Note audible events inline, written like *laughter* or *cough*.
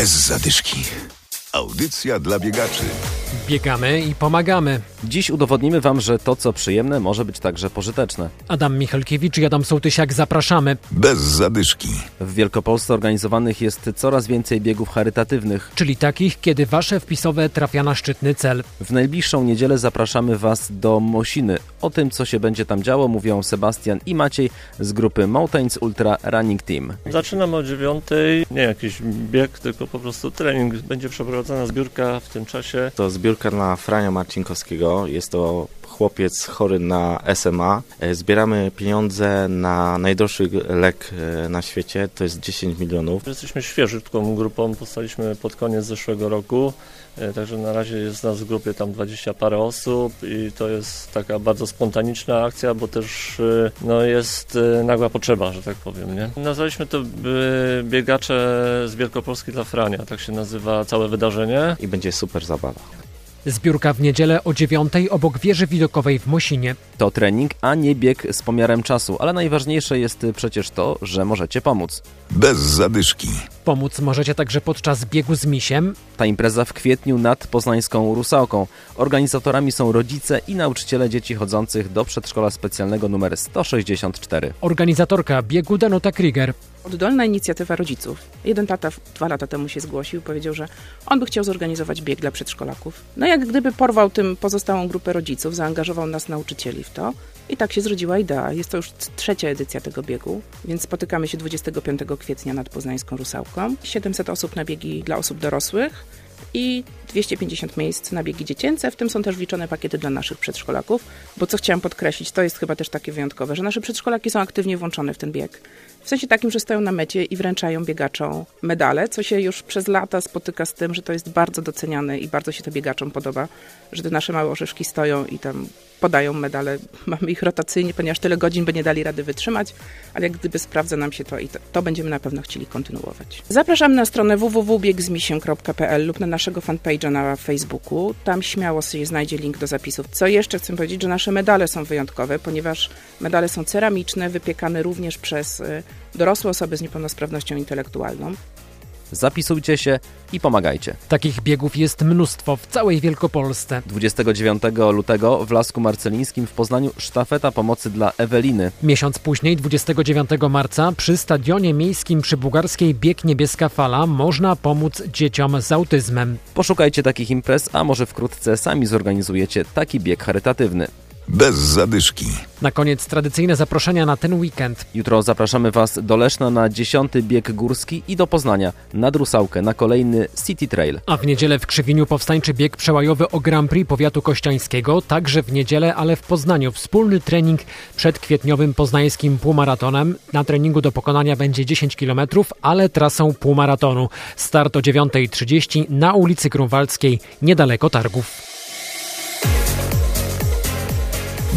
Bez zadyszki. Audycja dla biegaczy. Biegamy i pomagamy. Dziś udowodnimy Wam, że to, co przyjemne, może być także pożyteczne. Adam Michalkiewicz i Adam Sołtysiak zapraszamy. Bez zadyszki. W Wielkopolsce organizowanych jest coraz więcej biegów charytatywnych. Czyli takich, kiedy Wasze wpisowe trafia na szczytny cel. W najbliższą niedzielę zapraszamy Was do Mosiny. O tym, co się będzie tam działo, mówią Sebastian i Maciej z grupy Mountains Ultra Running Team. Zaczynamy o dziewiątej, nie jakiś bieg, tylko po prostu trening. Będzie przeprowadzona zbiórka w tym czasie. To zbiórka na Frania Marcinkowskiego. Jest to chłopiec chory na SMA. E, Zbieramy pieniądze na najdroższy lek e, na świecie, to jest 10 milionów. Jesteśmy świeżutką grupą, powstaliśmy pod koniec zeszłego roku, e, także na razie jest nas w grupie tam 20 parę osób i to jest taka bardzo spontaniczna akcja, bo też no, jest nagła potrzeba, że tak powiem. Nie? Nazwaliśmy to biegacze z Wielkopolski dla Frania, tak się nazywa całe wydarzenie. I będzie super zabawa. Zbiórka w niedzielę o dziewiątej obok wieży widokowej w Mosinie. To trening, a nie bieg z pomiarem czasu, ale najważniejsze jest przecież to, że możecie pomóc. Bez zadyszki. Pomóc możecie także podczas biegu z misiem. Ta impreza w kwietniu nad poznańską Rusałką. Organizatorami są rodzice i nauczyciele dzieci chodzących do przedszkola specjalnego numer 164. Organizatorka biegu Danuta Krieger. Oddolna inicjatywa rodziców. Jeden tata dwa lata temu się zgłosił i powiedział, że on by chciał zorganizować bieg dla przedszkolaków. No jak gdyby porwał tym pozostałą grupę rodziców, zaangażował nas nauczycieli w to i tak się zrodziła idea. Jest to już trzecia edycja tego biegu, więc spotykamy się 25 kwietnia nad Poznańską Rusałką. 700 osób na biegi dla osób dorosłych i 250 miejsc na biegi dziecięce, w tym są też wliczone pakiety dla naszych przedszkolaków, bo co chciałam podkreślić, to jest chyba też takie wyjątkowe, że nasze przedszkolaki są aktywnie włączone w ten bieg. W sensie takim, że stoją na mecie i wręczają biegaczom medale, co się już przez lata spotyka z tym, że to jest bardzo doceniane i bardzo się to biegaczom podoba, że te nasze małe orzeszki stoją i tam podają medale. *laughs* Mamy ich rotacyjnie, ponieważ tyle godzin by nie dali rady wytrzymać, ale jak gdyby sprawdza nam się to i to, to będziemy na pewno chcieli kontynuować. Zapraszamy na stronę www.biegzmisiem.pl lub na naszego fanpage'a na Facebooku. Tam śmiało sobie znajdzie link do zapisów. Co jeszcze chcę powiedzieć, że nasze medale są wyjątkowe, ponieważ medale są ceramiczne, wypiekane również przez y, dorosłe osoby z niepełnosprawnością intelektualną. Zapisujcie się i pomagajcie. Takich biegów jest mnóstwo w całej Wielkopolsce. 29 lutego w Lasku Marcelińskim w Poznaniu sztafeta pomocy dla Eweliny. Miesiąc później, 29 marca, przy stadionie miejskim przy Bułgarskiej Bieg Niebieska Fala można pomóc dzieciom z autyzmem. Poszukajcie takich imprez, a może wkrótce sami zorganizujecie taki bieg charytatywny. Bez zadyszki. Na koniec tradycyjne zaproszenia na ten weekend. Jutro zapraszamy Was do Leszna na 10 bieg górski i do Poznania nad Rusałkę na kolejny City Trail. A w niedzielę w Krzywieniu powstańczy bieg przełajowy o Grand Prix powiatu kościańskiego, także w niedzielę, ale w Poznaniu. Wspólny trening przed kwietniowym poznańskim półmaratonem. Na treningu do pokonania będzie 10 km, ale trasą półmaratonu. Start o 9.30 na ulicy Grunwaldzkiej, niedaleko targów.